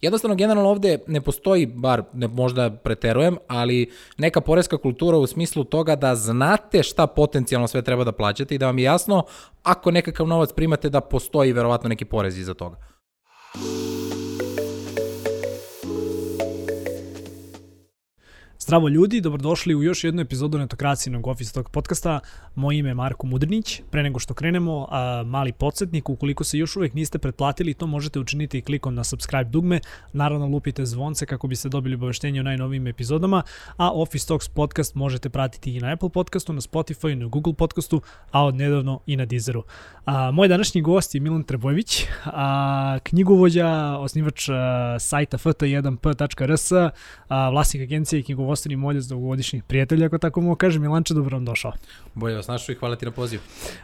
Jednostavno, generalno ovde ne postoji, bar ne, možda preterujem, ali neka poreska kultura u smislu toga da znate šta potencijalno sve treba da plaćate i da vam je jasno ako nekakav novac primate da postoji verovatno neki porez iza toga. Zdravo ljudi, dobrodošli u još jednu epizodu Netokracijenog Office Talk podcasta. Moje ime je Marko Mudrnić. Pre nego što krenemo, a, mali podsjetnik, ukoliko se još uvek niste pretplatili, to možete učiniti klikom na subscribe dugme. Naravno, lupite zvonce kako biste dobili obaveštenje o najnovijim epizodama, a Office Talks podcast možete pratiti i na Apple podcastu, na Spotify, na Google podcastu, a od nedavno i na Deezeru. A, moj današnji gost je Milan Trebojević, a, knjigovođa, osnivač a, sajta ft1p.rs, a, vlasnik agencije i knjigovođa knjigovodstveni moljac dugogodišnjih prijatelja, ako tako mogu kažem. Milanče, dobro vam došao. Bolje vas našao i hvala ti na poziv.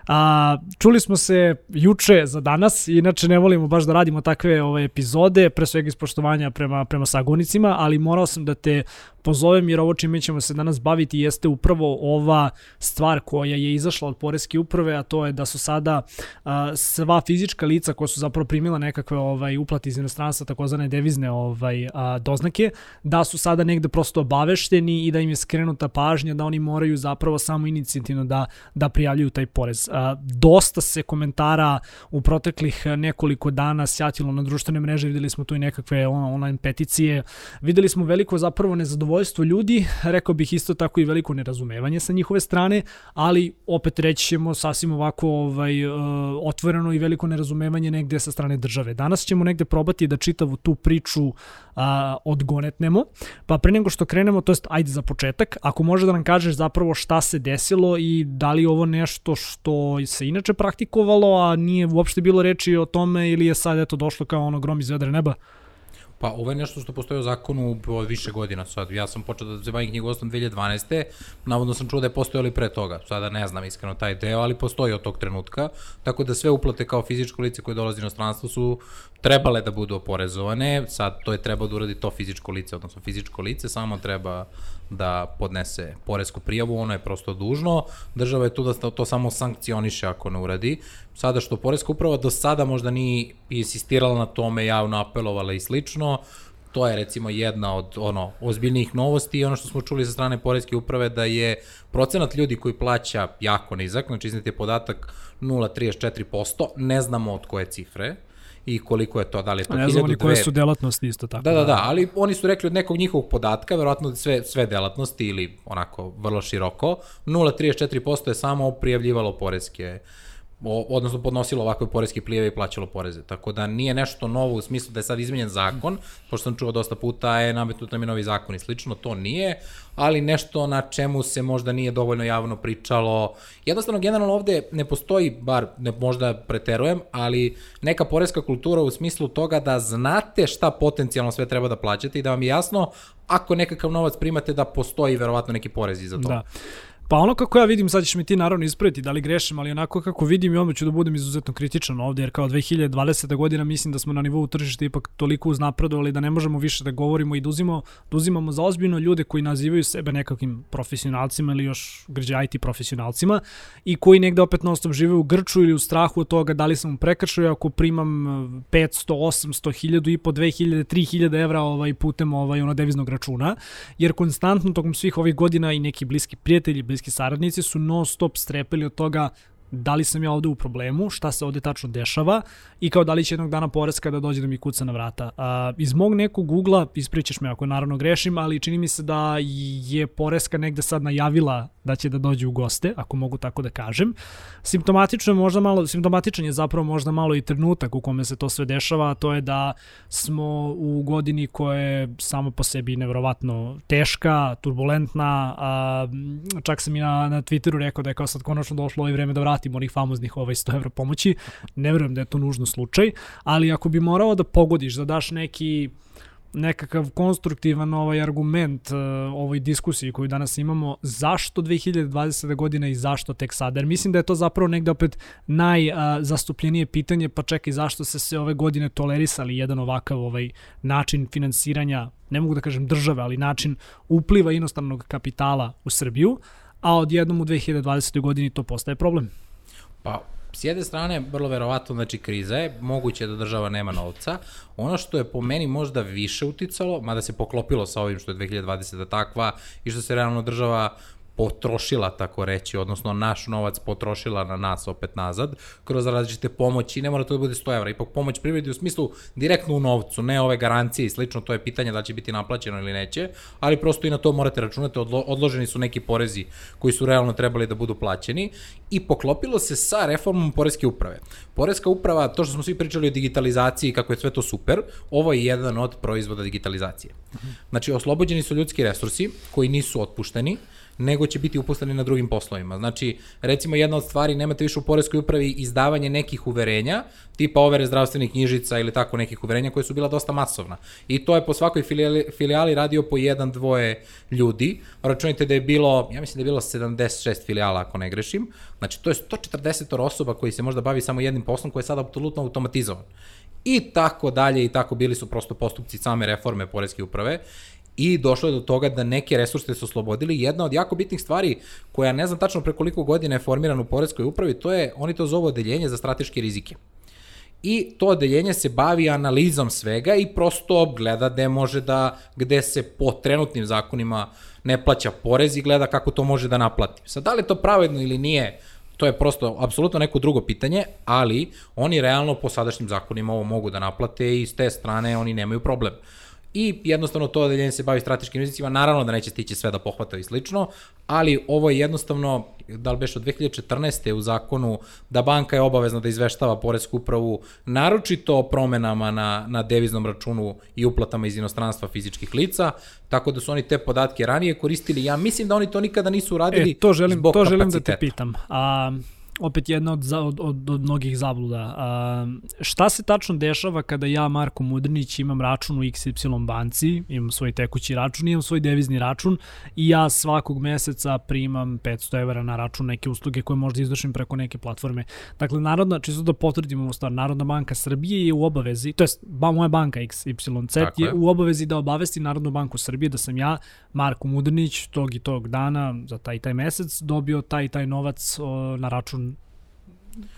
A, čuli smo se juče za danas, inače ne volimo baš da radimo takve ove epizode, pre svega iz poštovanja prema, prema sagonicima, ali morao sam da te pozovem jer ovo čime ćemo se danas baviti jeste upravo ova stvar koja je izašla od Poreske uprave, a to je da su sada a, sva fizička lica koja su zapravo primila nekakve ovaj uplate iz inostranstva, takozvane devizne ovaj a, doznake, da su sada negde prosto obavešteni i da im je skrenuta pažnja da oni moraju zapravo samo inicijativno da, da prijavljuju taj porez. A, dosta se komentara u proteklih nekoliko dana sjatilo na društvene mreže, videli smo tu i nekakve online peticije, videli smo veliko zapravo nezadovoljstvo nezadovoljstvo ljudi, rekao bih isto tako i veliko nerazumevanje sa njihove strane, ali opet reći ćemo sasvim ovako ovaj, uh, otvoreno i veliko nerazumevanje negde sa strane države. Danas ćemo negde probati da čitavu tu priču uh, odgonetnemo, pa pre nego što krenemo, to jest ajde za početak, ako može da nam kažeš zapravo šta se desilo i da li ovo nešto što se inače praktikovalo, a nije uopšte bilo reči o tome ili je sad eto došlo kao ono grom iz vedre neba? Pa ovo je nešto što postoji u zakonu od više godina sad. Ja sam počeo da se bavim knjigovodstvom 2012. Navodno sam čuo da je postojali pre toga. Sada ne znam iskreno taj deo, ali postoji od tog trenutka. Tako da sve uplate kao fizičko lice koje dolazi na stranstvo su trebale da budu oporezovane. Sad to je trebao da uradi to fizičko lice, odnosno fizičko lice samo treba da podnese poresku prijavu, ono je prosto dužno. Država je tu da to samo sankcioniše ako ne uradi. Sada što poreska uprava do sada možda nije insistirala na tome, javno apelovala i slično, to je recimo jedna od ono ozbiljnijih novosti i ono što smo čuli sa strane poreske uprave da je procenat ljudi koji plaća jako nizak, znači izneti je podatak 0,34%, ne znamo od koje cifre, i koliko je to, da li je to 1000, Ne znam oni koje su delatnosti isto tako. Da, da, da, ali oni su rekli od nekog njihovog podatka, verovatno sve, sve delatnosti ili onako vrlo široko, 0,34% je samo prijavljivalo poreske odnosno podnosilo ovakve poreske plijeve i plaćalo poreze. Tako da nije nešto novo u smislu da je sad izmenjen zakon, pošto sam čuo dosta puta je nametnut nam je novi zakon i slično, to nije, ali nešto na čemu se možda nije dovoljno javno pričalo. Jednostavno, generalno ovde ne postoji, bar ne, možda preterujem, ali neka poreska kultura u smislu toga da znate šta potencijalno sve treba da plaćate i da vam je jasno ako nekakav novac primate da postoji verovatno neki porez iza toga. Da. Pa ono kako ja vidim, sad ćeš mi ti naravno ispraviti da li grešim, ali onako kako vidim i odmah ću da budem izuzetno kritičan ovde, jer kao 2020. godina mislim da smo na nivou tržišta ipak toliko uznapredovali da ne možemo više da govorimo i da, uzimo, da uzimamo za ozbiljno ljude koji nazivaju sebe nekakvim profesionalcima ili još grđe IT profesionalcima i koji negde opet na osnovu žive u grču ili u strahu od toga da li sam prekršao ako primam 500, 800, 1000 i po 2000, 3000 evra ovaj, putem ovaj, ono deviznog računa, jer konstantno tokom svih ovih godina i neki bliski prijatelji, bliski saradnici su non stop strepeli od toga da li sam ja ovde u problemu, šta se ovde tačno dešava i kao da li će jednog dana poreska da dođe da mi kuca na vrata. A, iz mog nekog ugla, ispričaš me ako naravno grešim, ali čini mi se da je poreska negde sad najavila da će da dođe u goste, ako mogu tako da kažem. Simptomatično je možda malo, simptomatičan je zapravo možda malo i trenutak u kome se to sve dešava, a to je da smo u godini koja je samo po sebi nevrovatno teška, turbulentna, a, čak sam i na, na Twitteru rekao da je kao sad konačno došlo ovo vreme da vratimo onih famoznih ovaj 100 evra pomoći. Ne verujem da je to nužno slučaj, ali ako bi morao da pogodiš, da daš neki nekakav konstruktivan ovaj argument uh, ovoj diskusiji koju danas imamo, zašto 2020. godina i zašto tek sada? Jer mislim da je to zapravo negde opet najzastupljenije uh, pitanje, pa čekaj zašto se se ove godine tolerisali jedan ovakav ovaj način finansiranja, ne mogu da kažem države, ali način upliva inostranog kapitala u Srbiju, a odjednom u 2020. godini to postaje problem. Pa s jedne strane, vrlo verovatno, znači kriza je, moguće da država nema novca. Ono što je po meni možda više uticalo, mada se poklopilo sa ovim što je 2020. takva i što se realno država potrošila, tako reći, odnosno naš novac potrošila na nas opet nazad, kroz različite pomoći, ne mora to da bude 100 evra, ipak pomoć privredi u smislu direktno u novcu, ne ove garancije i slično, to je pitanje da će biti naplaćeno ili neće, ali prosto i na to morate računati, odlo, odloženi su neki porezi koji su realno trebali da budu plaćeni i poklopilo se sa reformom Poreske uprave. Poreska uprava, to što smo svi pričali o digitalizaciji, kako je sve to super, ovo je jedan od proizvoda digitalizacije. Znači, oslobođeni su ljudski resursi koji nisu otpušteni, nego će biti uposleni na drugim poslovima. Znači, recimo jedna od stvari, nemate više u Poreskoj upravi izdavanje nekih uverenja, tipa overe zdravstvenih knjižica ili tako nekih uverenja koje su bila dosta masovna. I to je po svakoj filijali, filijali radio po jedan, dvoje ljudi. Računajte da je bilo, ja mislim da je bilo 76 filijala ako ne grešim. Znači, to je 140 osoba koji se možda bavi samo jednim poslom koji je sada apsolutno automatizovan. I tako dalje i tako bili su prosto postupci same reforme Poreske uprave i došlo je do toga da neke resurse su oslobodili. Jedna od jako bitnih stvari koja ne znam tačno pre koliko godina je formirana u Poreskoj upravi, to je, oni to zovu odeljenje za strateške rizike. I to odeljenje se bavi analizom svega i prosto gleda gde može da, gde se po trenutnim zakonima ne plaća porez i gleda kako to može da naplati. Sad, da li to pravedno ili nije, to je prosto apsolutno neko drugo pitanje, ali oni realno po sadašnjim zakonima ovo mogu da naplate i s te strane oni nemaju problem. Uh, i jednostavno to odeljenje se bavi strateškim rizicima, naravno da neće stići sve da pohvata i slično, ali ovo je jednostavno, da li beš od 2014. u zakonu da banka je obavezna da izveštava Poresku upravu naročito o promenama na, na deviznom računu i uplatama iz inostranstva fizičkih lica, tako da su oni te podatke ranije koristili. Ja mislim da oni to nikada nisu uradili e, to želim, zbog to želim kapaciteta. da te pitam. A, opet jedna od, od, od, od mnogih zabluda. A, šta se tačno dešava kada ja, Marko Mudrnić, imam račun u XY banci, imam svoj tekući račun, imam svoj devizni račun i ja svakog meseca primam 500 evra na račun neke usluge koje možda izvršim preko neke platforme. Dakle, Narodna, čisto da potvrdimo ovu stvar, Narodna banka Srbije je u obavezi, to je ba, moja banka XYZ je, je u obavezi da obavesti Narodnu banku Srbije da sam ja, Marko Mudrnić, tog i tog dana, za taj i taj mesec, dobio taj i taj novac o, na račun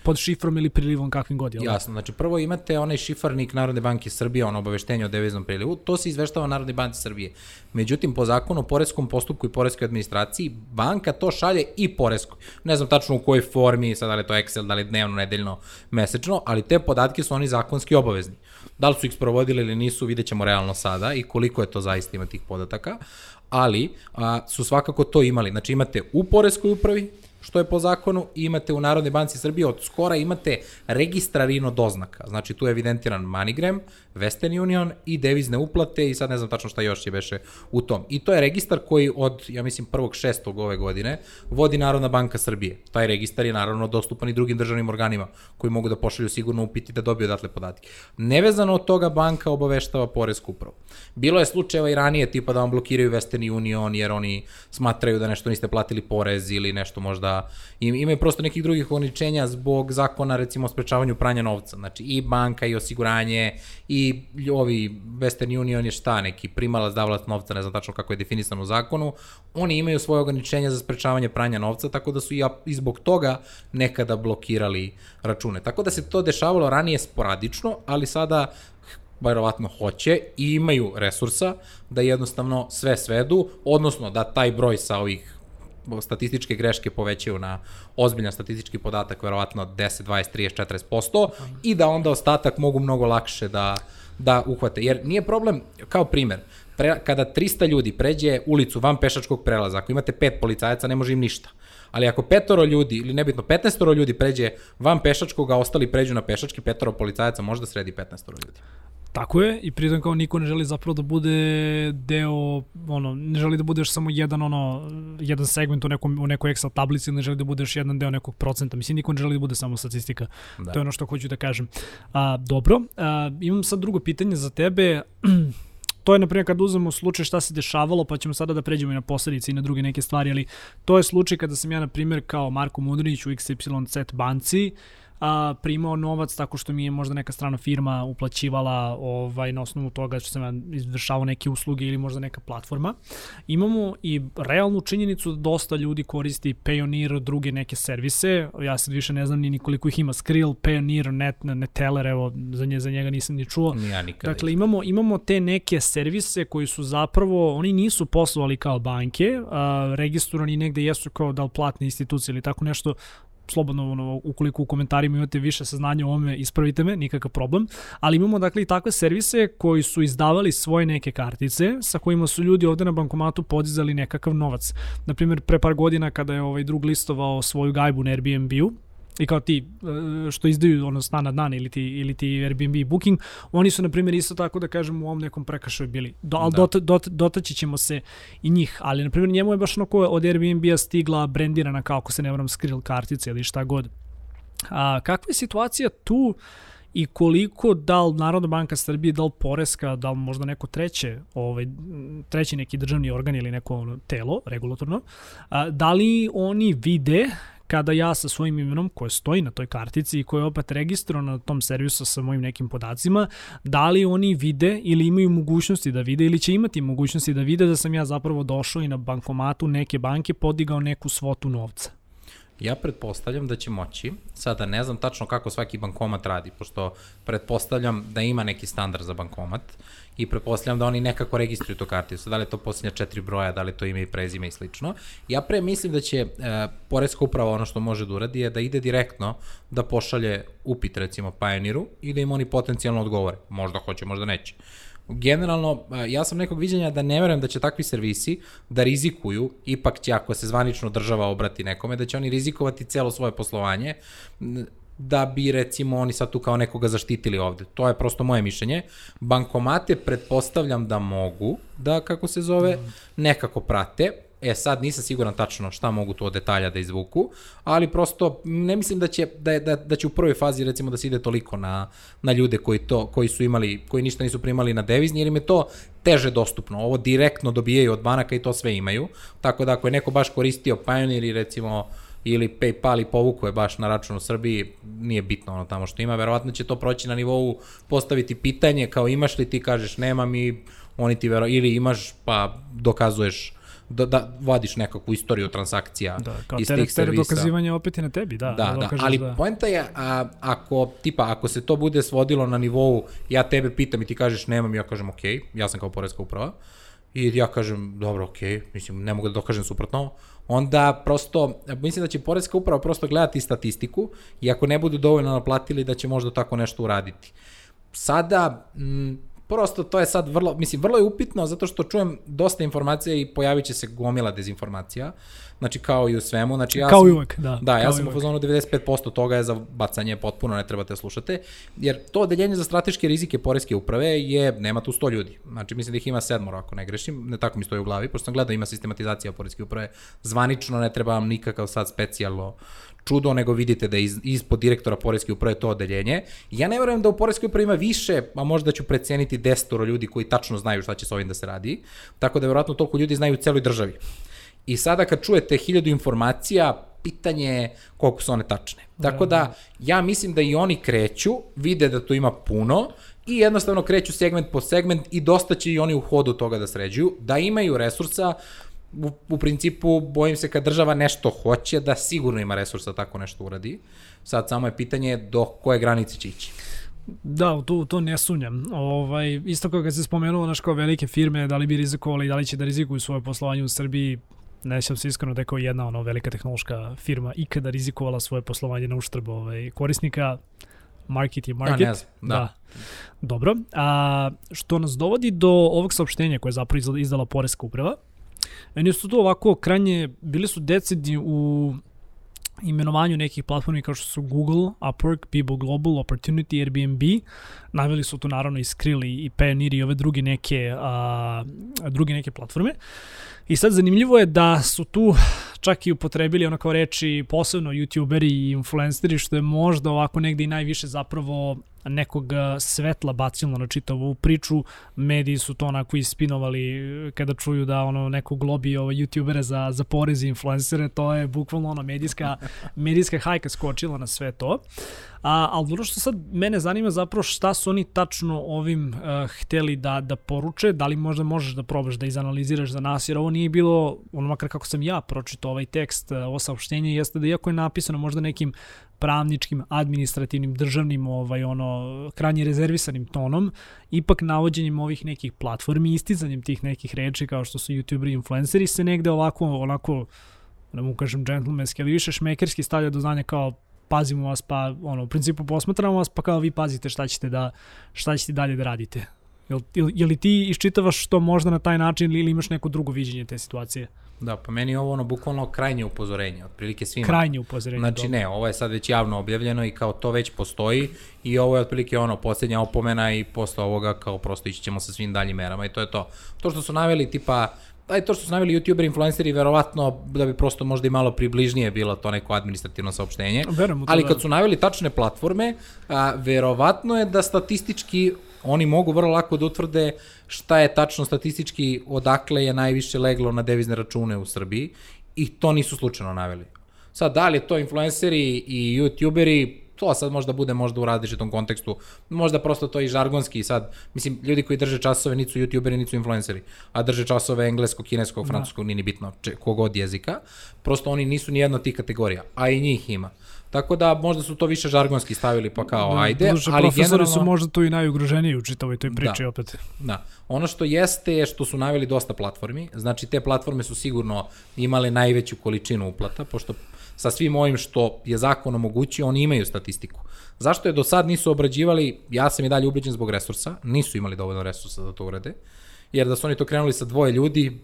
pod šifrom ili prilivom kakvim god. Jel? da? Jasno, znači prvo imate onaj šifarnik Narodne banke Srbije, ono obaveštenje o deviznom prilivu, to se izveštava Narodne banke Srbije. Međutim, po zakonu o poreskom postupku i poreskoj administraciji, banka to šalje i poreskoj. Ne znam tačno u kojoj formi, sad da li je to Excel, da li je dnevno, nedeljno, mesečno, ali te podatke su oni zakonski obavezni. Da li su ih sprovodili ili nisu, vidjet ćemo realno sada i koliko je to zaista ima tih podataka, ali a, su svakako to imali. Znači imate u poreskoj upravi, što je po zakonu, i imate u Narodnoj banci Srbije od skora imate registra rino doznaka. Znači tu je evidentiran MoneyGram, Western Union i devizne uplate i sad ne znam tačno šta još je beše u tom. I to je registar koji od, ja mislim, 1.6. ove godine vodi Narodna banka Srbije. Taj registar je naravno dostupan i drugim državnim organima koji mogu da pošalju sigurno upiti da dobiju odatle podatke. Nevezano od toga banka obaveštava Poresku upravu. Bilo je slučajeva i ranije tipa da vam blokiraju Western Union jer oni smatraju da nešto niste platili porez ili nešto možda im, imaju prosto nekih drugih ograničenja zbog zakona recimo o sprečavanju pranja novca. Znači i banka i osiguranje i ovi Western Union je šta neki primalac, davalac novca, ne znam tačno kako je definisano u zakonu, oni imaju svoje ograničenja za sprečavanje pranja novca, tako da su i, i zbog toga nekada blokirali račune. Tako da se to dešavalo ranije sporadično, ali sada verovatno hoće i imaju resursa da jednostavno sve svedu, odnosno da taj broj sa ovih statističke greške povećaju na ozbiljan statistički podatak, verovatno 10, 20, 30, 40% i da onda ostatak mogu mnogo lakše da, da uhvate. Jer nije problem, kao primer, pre, kada 300 ljudi pređe ulicu van pešačkog prelaza, ako imate pet policajaca, ne može im ništa. Ali ako petoro ljudi, ili nebitno 15 ljudi pređe van pešačkog, a ostali pređu na pešački, petoro policajaca može da sredi 15 ljudi. Tako je, i pritom kao niko ne želi zapravo da bude deo, ono, ne želi da budeš samo jedan, ono, jedan segment u, nekom, u nekoj Excel tablici, ne želi da budeš jedan deo nekog procenta. Mislim, niko ne želi da bude samo statistika. Da. To je ono što hoću da kažem. A, dobro, a, imam sad drugo pitanje za tebe. to je, na primjer, kad uzmemo slučaj šta se dešavalo, pa ćemo sada da pređemo i na posledice i na druge neke stvari, ali to je slučaj kada sam ja, na primjer, kao Marko Mudrinić u XYZ banci, a, primao novac tako što mi je možda neka strana firma uplaćivala ovaj, na osnovu toga što sam izvršavao neke usluge ili možda neka platforma. Imamo i realnu činjenicu da dosta ljudi koristi Payoneer, druge neke servise. Ja sad više ne znam ni koliko ih ima. Skrill, Payoneer, Net, Neteller, evo, za, nje, za njega nisam ni čuo. Ja nikada. Dakle, imamo, imamo te neke servise koji su zapravo, oni nisu poslovali kao banke, a, registrovani negde jesu kao da li platne institucije ili tako nešto, slobodno ono, ukoliko u komentarima imate više saznanja o ome, ispravite me, nikakav problem. Ali imamo dakle i takve servise koji su izdavali svoje neke kartice sa kojima su ljudi ovde na bankomatu podizali nekakav novac. Naprimjer, pre par godina kada je ovaj drug listovao svoju gajbu na Airbnb-u, i kao ti e, što izdaju ono stan na dan ili ti, ili ti Airbnb booking, oni su na primjer isto tako da kažem u ovom nekom prekašaju bili. Do, ali da. dot, dot, dotaći ćemo se i njih, ali na primjer njemu je baš onako od Airbnb-a stigla brendirana kao ako se ne varam skrill kartice ili šta god. A, kakva je situacija tu i koliko da li Narodna banka Srbije, da li Poreska, da li možda neko treće, ovaj, treći neki državni organ ili neko ono, telo regulatorno, a, da li oni vide kada ja sa svojim imenom koje stoji na toj kartici i koje je opet registrovano na tom servisu sa mojim nekim podacima, da li oni vide ili imaju mogućnosti da vide ili će imati mogućnosti da vide da sam ja zapravo došao i na bankomatu neke banke podigao neku svotu novca. Ja pretpostavljam da će moći, sada ne znam tačno kako svaki bankomat radi, pošto pretpostavljam da ima neki standard za bankomat i pretpostavljam da oni nekako registruju to karticu, da li je to posljednja četiri broja, da li to ime i prezime i slično. Ja pre mislim da će e, Poreska uprava ono što može da uradi je da ide direktno da pošalje upit recimo Pioneeru i da im oni potencijalno odgovore. Možda hoće, možda neće generalno, ja sam nekog viđenja da ne verujem da će takvi servisi da rizikuju, ipak će ako se zvanično država obrati nekome, da će oni rizikovati celo svoje poslovanje, da bi recimo oni sad tu kao nekoga zaštitili ovde. To je prosto moje mišljenje. Bankomate pretpostavljam da mogu da, kako se zove, nekako prate, E sad nisam siguran tačno šta mogu to detalja da izvuku, ali prosto ne mislim da će da da da će u prvoj fazi recimo da se ide toliko na na ljude koji to koji su imali koji ništa nisu primali na devizni jer im je to teže dostupno. Ovo direktno dobijaju od banaka i to sve imaju. Tako da ako je neko baš koristio Pioneer i recimo ili PayPal i povukuje baš na račun u Srbiji, nije bitno ono tamo što ima, verovatno će to proći na nivou postaviti pitanje kao imaš li ti, kažeš nemam i oni ti vero, ili imaš pa dokazuješ da, da vadiš nekakvu istoriju transakcija da, kao iz tih servisa. dokazivanje opet je na tebi, da. Da, da, da ali da... poenta je, a, ako, tipa, ako se to bude svodilo na nivou, ja tebe pitam i ti kažeš nemam, ja kažem ok, ja sam kao poredska uprava, i ja kažem, dobro, ok, mislim, ne mogu da dokažem suprotno, onda prosto, mislim da će Poreska uprava prosto gledati statistiku i ako ne budu dovoljno naplatili da će možda tako nešto uraditi. Sada, m, prosto to je sad vrlo, mislim, vrlo je upitno zato što čujem dosta informacija i pojavit će se gomila dezinformacija, znači kao i u svemu. Znači, ja kao sam, i uvek, da. Da, ja sam u fazonu 95% toga je za bacanje potpuno, ne trebate da slušate, jer to odeljenje za strateške rizike Poreske uprave je, nema tu 100 ljudi, znači mislim da ih ima sedmoro ako ne grešim, ne tako mi stoji u glavi, pošto sam gledao ima sistematizacija Poreske uprave, zvanično ne treba vam nikakav sad specijalno čudo, nego vidite da je iz, ispod direktora Poreske uprave to odeljenje. Ja ne verujem da u Poreskoj upravi ima više, a možda ću preceniti desetoro ljudi koji tačno znaju šta će s ovim da se radi, tako da verovatno toliko ljudi znaju u celoj državi. I sada kad čujete hiljadu informacija, pitanje je koliko su one tačne. Tako da, ja mislim da i oni kreću, vide da tu ima puno i jednostavno kreću segment po segment i dosta će i oni u hodu toga da sređuju, da imaju resursa, u, u principu bojim se kad država nešto hoće da sigurno ima resursa da tako nešto uradi. Sad samo je pitanje do koje granice će ići. Da, to, to ne sunjam. Ovaj, isto kao kad se spomenuo naš kao velike firme, da li bi rizikovali, da li će da rizikuju svoje poslovanje u Srbiji, ne sjećam se iskreno da je kao jedna ono velika tehnološka firma ikada rizikovala svoje poslovanje na uštrb ovaj, korisnika. Market je market. Ja, ne znam, da. da. Dobro. A, što nas dovodi do ovog saopštenja koje je zapravo izdala Poreska uprava, Meni su to ovako krajnje, bili su decidni u imenovanju nekih platformi kao što su Google, Upwork, People Global, Opportunity, Airbnb. Naveli su tu naravno i Skrill i Payoneer i ove druge neke, a, druge neke platforme. I sad zanimljivo je da su tu čak i upotrebili ono kao reči posebno youtuberi i influenceri što je možda ovako negde i najviše zapravo nekog svetla bacilo na čitavu priču. Mediji su to onako ispinovali kada čuju da ono nekog lobi ovo youtubere za, za porez i influencere, to je bukvalno ono medijska, medijska hajka skočila na sve to. A, ali ono što sad mene zanima zapravo šta su oni tačno ovim uh, hteli da, da poruče, da li možda možeš da probaš da izanaliziraš za nas, jer ovo nije bilo, ono makar kako sam ja pročitao ovaj tekst, uh, ovo saopštenje, jeste da iako je napisano možda nekim pravničkim, administrativnim, državnim, ovaj, ono, krajnje rezervisanim tonom, ipak navođenjem ovih nekih platformi, isticanjem tih nekih reči kao što su youtuberi i influenceri se negde ovako, onako, da mu kažem džentlmenski, ali više šmekerski stavlja do znanja kao pazimo vas, pa ono, u principu posmatramo vas, pa kao vi pazite šta ćete da, šta ćete dalje da radite. Jel, jel, jel li ti iščitavaš to možda na taj način ili imaš neko drugo viđenje te situacije? Da, pa meni je ovo ono bukvalno krajnje upozorenje, otprilike svima. Krajnje upozorenje. Znači dobro. ne, ovo je sad već javno objavljeno i kao to već postoji i ovo je otprilike ono posljednja opomena i posle ovoga kao prosto ići ćemo sa svim daljim merama i to je to. To što su naveli tipa aj to što su naveli youtuber influenceri verovatno da bi prosto možda i malo približnije bilo to neko administrativno saopštenje. Verujemo ali da. kad su naveli tačne platforme, a, verovatno je da statistički oni mogu vrlo lako da utvrde šta je tačno statistički odakle je najviše leglo na devizne račune u Srbiji i to nisu slučajno naveli. Sad, da li je to influenceri i youtuberi, to sad možda bude možda u različitom kontekstu, možda prosto to i žargonski sad, mislim, ljudi koji drže časove nisu youtuberi, nisu influenceri, a drže časove engleskog, kineskog, francuskog, da. nije ni bitno, če, kogod jezika, prosto oni nisu ni jedno od tih kategorija, a i njih ima. Tako da možda su to više žargonski stavili pa kao da, ajde, Duže, ali generalno... su možda tu i najugroženiji u čitavoj toj priči da, opet. Da. Ono što jeste je što su naveli dosta platformi, znači te platforme su sigurno imale najveću količinu uplata, pošto sa svim ovim što je zakon omogućio, oni imaju statistiku. Zašto je do sad nisu obrađivali, ja sam i dalje ubeđen zbog resursa, nisu imali dovoljno resursa da to urede, jer da su oni to krenuli sa dvoje ljudi,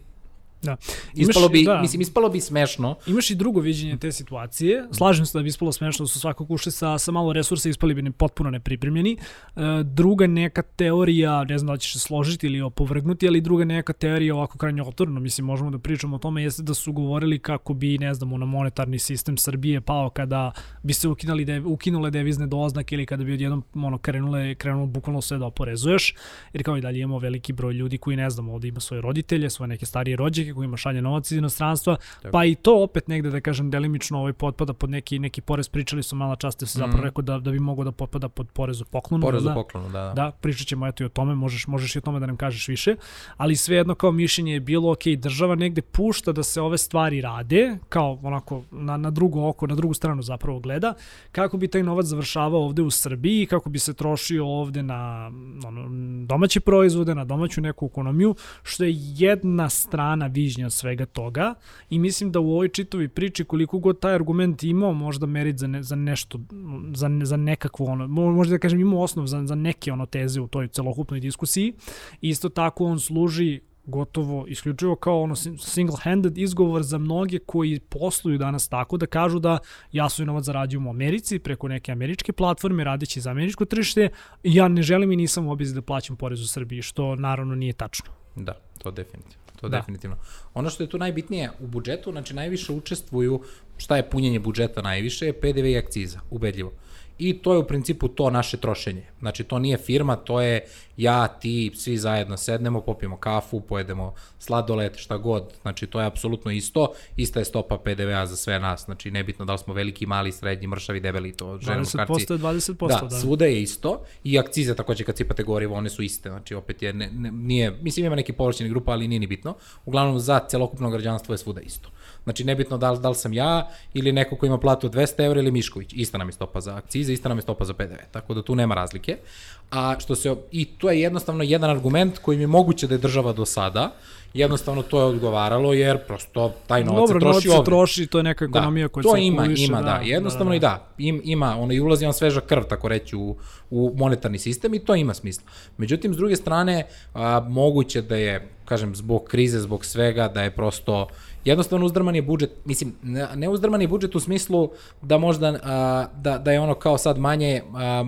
Da. Ispalo bi, da. mislim, ispalo bi smešno. Imaš i drugo viđenje te situacije. Slažem se da bi ispalo smešno da su svakog ušli sa, sa malo resursa ispali bi ne, potpuno nepripremljeni. E, druga neka teorija, ne znam da ćeš se složiti ili opovrgnuti, ali druga neka teorija ovako krajnje otvorno, mislim, možemo da pričamo o tome, jeste da su govorili kako bi, ne znam, na monetarni sistem Srbije pao kada bi se ukinuli de, ukinule devizne doznake ili kada bi odjednom ono, krenule, krenulo bukvalno sve da oporezuješ, jer kao i dalje imamo veliki broj ljudi koji, ne znam, ovde ima svoje roditelje, svoje neke starije rođake kojima šalje novac iz inostranstva, Tako. pa i to opet negde da kažem delimično ovaj potpada pod neki neki porez pričali su mala čast da se zapravo mm. rekao da da bi moglo da potpada pod porezu poklonu. Porezu da, poklonu, da, da. Da, pričat ćemo eto i o tome, možeš možeš i o tome da nam kažeš više, ali svejedno kao mišljenje je bilo ok, država negde pušta da se ove stvari rade, kao onako na, na drugo oko, na drugu stranu zapravo gleda, kako bi taj novac završavao ovde u Srbiji, kako bi se trošio ovde na ono, domaće proizvode, na domaću neku ekonomiju, što je jedna strana vižnja od svega toga i mislim da u ovoj čitovi priči koliko god taj argument imao možda merit za, ne, za nešto, za, za nekakvo ono, možda da kažem imao osnov za, za neke ono teze u toj celokupnoj diskusiji. Isto tako on služi gotovo isključivo kao ono single-handed izgovor za mnoge koji posluju danas tako da kažu da ja svoj novac zarađujem u Americi preko neke američke platforme radeći za američko tržište ja ne želim i nisam u obezi da plaćam porez u Srbiji što naravno nije tačno. Da, to definitivno to da. definitivno. Ono što je tu najbitnije u budžetu, znači najviše učestvuju, šta je punjenje budžeta najviše, je PDV i akciza, ubedljivo. I to je u principu to naše trošenje. Znači to nije firma, to je ja, ti, svi zajedno sednemo, popijemo kafu, pojedemo sladoled, šta god. Znači to je apsolutno isto. Ista je stopa PDV-a za sve nas. Znači nebitno da li smo veliki, mali, srednji, mršavi, debeli, to žene 20% karci. 20%, da, da. svuda je isto. I akcize takođe kad cipate gorivo, one su iste. Znači opet je, ne, ne, nije, mislim ima neki površini grupa, ali nije ni bitno. Uglavnom za celokupno građanstvo je svuda isto. Znači, nebitno da li, da li sam ja ili neko ko ima platu 200 € ili Mišković. Ista nam je stopa za akcize, ista nam je stopa za PDV. Tako da tu nema razlike. A što se, i to je jednostavno jedan argument koji mi je moguće da je država do sada, jednostavno to je odgovaralo jer prosto taj novac Dobro, se troši novac se troši, to je neka da, ekonomija koja se to ima, ima, da, da, jednostavno da, da. i da, im, ima, ono i ulazi on sveža krv, tako reći, u, u monetarni sistem i to ima smisla. Međutim, s druge strane, a, moguće da je, kažem, zbog krize, zbog svega, da je prosto jednostavno uzdrman je budžet, mislim, ne uzdrman je budžet u smislu da možda, a, da, da je ono kao sad manje, a,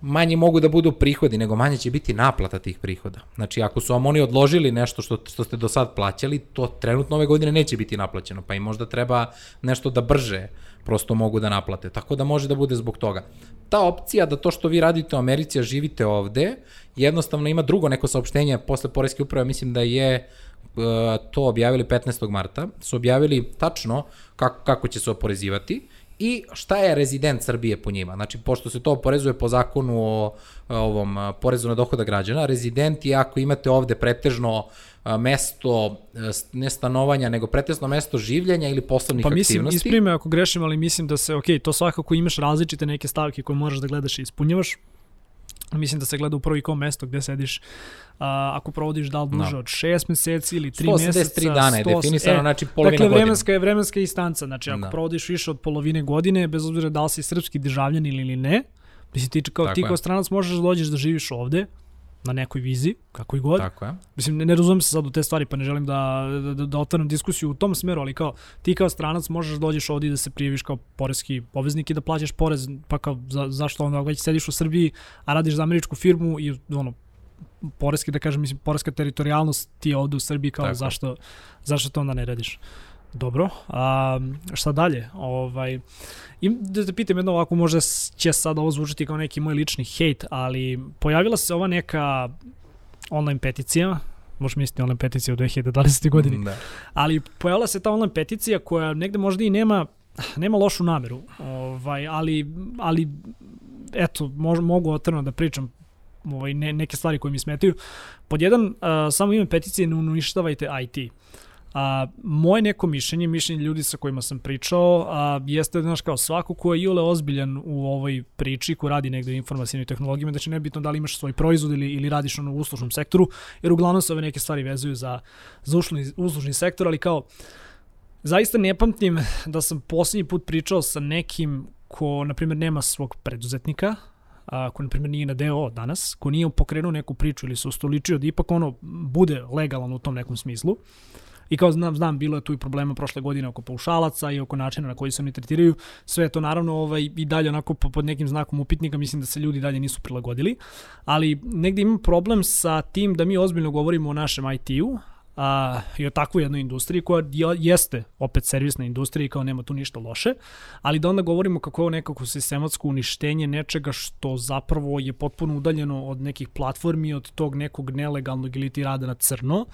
manje mogu da budu prihodi, nego manje će biti naplata tih prihoda. Znači, ako su vam oni odložili nešto što, što ste do sad plaćali, to trenutno ove godine neće biti naplaćeno, pa im možda treba nešto da brže prosto mogu da naplate. Tako da može da bude zbog toga. Ta opcija da to što vi radite u Americi, a živite ovde, jednostavno ima drugo neko saopštenje posle Poreske uprave, mislim da je e, to objavili 15. marta, su objavili tačno kako, kako će se oporezivati i šta je rezident Srbije po njima. Znači, pošto se to oporezuje po zakonu o, o ovom porezu na dohoda građana, rezident je ako imate ovde pretežno mesto ne stanovanja, nego pretesno mesto življenja ili poslovnih pa mislim, aktivnosti. isprime ako grešim, ali mislim da se, ok, to svakako imaš različite neke stavke koje možeš da gledaš i ispunjavaš. Mislim da se gleda u prvi kom mesto gde sediš a, ako provodiš da li duže no. od 6 meseci ili 3 meseca. 183 dana je definisano, e, znači polovina dakle, godine. vremenska je vremenska istanca, znači ako no. provodiš više od polovine godine, bez obzira da li si srpski državljan ili ne, mislim ti kao, ti kao stranac možeš da dođeš da živiš ovde, na nekoj vizi, kako i god. Tako je. Mislim, ne, ne razumem se sad u te stvari, pa ne želim da, da, da otvaram diskusiju u tom smeru, ali kao ti kao stranac možeš da dođeš ovdje da se prijaviš kao poreski obveznik i da plaćaš porez, pa kao za, zašto onda već sediš u Srbiji, a radiš za američku firmu i ono, poreski, da kažem, mislim, poreska teritorijalnost ti je ovde u Srbiji, kao zašto, zašto to onda ne radiš? Dobro, a šta dalje? Ovaj, im, da te pitam jedno ovako, možda će sad ovo zvučiti kao neki moj lični hejt, ali pojavila se ova neka online peticija, možeš misliti online peticija u 2020. godini, da. ali pojavila se ta online peticija koja negde možda i nema nema lošu nameru, ovaj, ali, ali eto, mož, mogu otvoreno da pričam ovaj, ne, neke stvari koje mi smetaju. Pod jedan, uh, samo ime peticije ne uništavajte IT. A, moje neko mišljenje, mišljenje ljudi sa kojima sam pričao, a, jeste, znaš, kao svako ko je iole ozbiljan u ovoj priči, ko radi negde u informacijnim tehnologijama, znači nebitno da li imaš svoj proizvod ili, ili radiš ono u uslužnom sektoru, jer uglavnom se ove neke stvari vezuju za, za uslužni, uslužni sektor, ali kao, zaista ne pamtim da sam poslednji put pričao sa nekim ko, na primjer, nema svog preduzetnika, a, ko na primjer nije na DO danas, ko nije pokrenuo neku priču ili se ustoličio da ipak ono bude legalan u tom nekom smislu, I kao znam, znam, bilo je tu i problema prošle godine oko paušalaca i oko načina na koji se oni tretiraju. Sve to naravno ovaj, i dalje onako pod nekim znakom upitnika, mislim da se ljudi dalje nisu prilagodili. Ali negde imam problem sa tim da mi ozbiljno govorimo o našem IT-u, a, i o takvoj jednoj industriji koja jeste opet servisna industrija i kao nema tu ništa loše, ali da onda govorimo kako je ovo nekako sistematsko uništenje nečega što zapravo je potpuno udaljeno od nekih platformi, od tog nekog nelegalnog ili ti rada na crno,